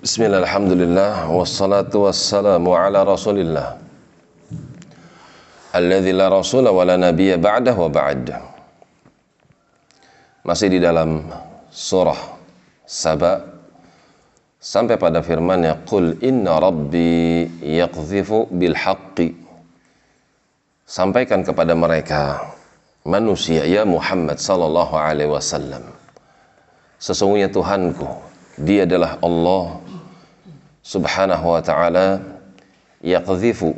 Bismillah, alhamdulillah, wassalatu wassalamu ala rasulillah. Alladhi la rasula wa la nabiya ba'dah wa ba'd Masih di dalam surah Saba Sampai pada firmannya Qul inna rabbi yaqzifu bil Sampaikan kepada mereka Manusia ya Muhammad sallallahu alaihi wasallam Sesungguhnya Tuhanku Dia adalah Allah subhanahu wa ta'ala yaqzifu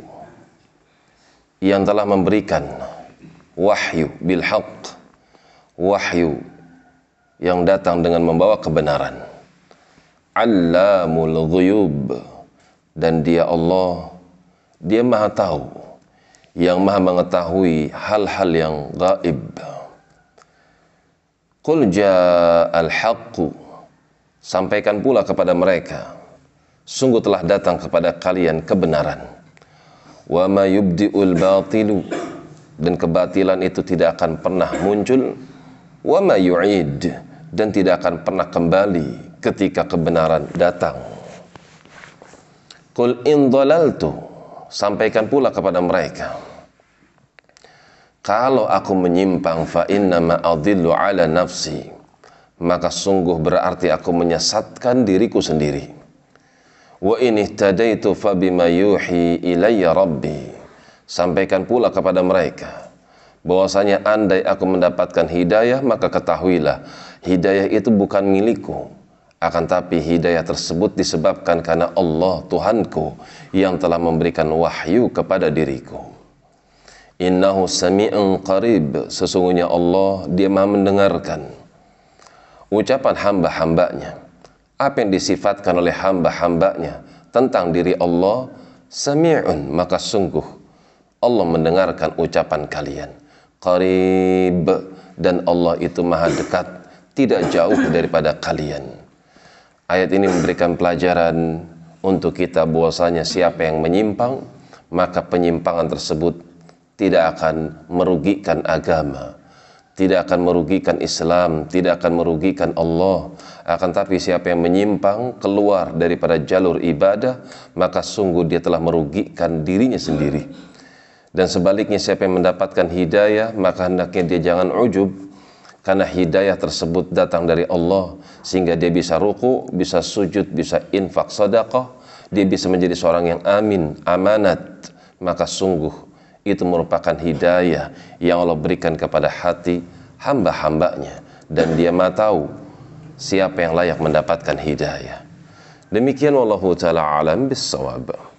yang telah memberikan wahyu bil haqq wahyu yang datang dengan membawa kebenaran. Allamul ghuyub. Dan dia Allah dia maha tahu yang maha mengetahui hal-hal yang gaib. Qul ja'al haqqu sampaikan pula kepada mereka sungguh telah datang kepada kalian kebenaran. Wa ma yubdiul batilu. Dan kebatilan itu tidak akan pernah muncul. Wa ma yu'id. Dan tidak akan pernah kembali ketika kebenaran datang. Qul in dhalaltu. Sampaikan pula kepada mereka kalau aku menyimpang fa inna ma adillu ala nafsi maka sungguh berarti aku menyesatkan diriku sendiri Wa in ihtadaitu fabima yuhi ilayya rabbi. Sampaikan pula kepada mereka bahwasanya andai aku mendapatkan hidayah maka ketahuilah hidayah itu bukan milikku akan tapi hidayah tersebut disebabkan karena Allah Tuhanku yang telah memberikan wahyu kepada diriku. Innahu sami'un qarib. Sesungguhnya Allah dia maha mendengarkan ucapan hamba-hambanya. Apa yang disifatkan oleh hamba-hambanya tentang diri Allah sami'un maka sungguh Allah mendengarkan ucapan kalian. Qarib. Dan Allah itu maha dekat tidak jauh daripada kalian. Ayat ini memberikan pelajaran untuk kita bahwasanya siapa yang menyimpang maka penyimpangan tersebut tidak akan merugikan agama tidak akan merugikan Islam, tidak akan merugikan Allah. Akan tapi siapa yang menyimpang keluar daripada jalur ibadah, maka sungguh dia telah merugikan dirinya sendiri. Dan sebaliknya siapa yang mendapatkan hidayah, maka hendaknya dia jangan ujub karena hidayah tersebut datang dari Allah sehingga dia bisa ruku, bisa sujud, bisa infak sedekah, dia bisa menjadi seorang yang amin, amanat. Maka sungguh itu merupakan hidayah yang Allah berikan kepada hati hamba-hambanya. Dan dia maha tahu siapa yang layak mendapatkan hidayah. Demikian wallahu taala alam bisawab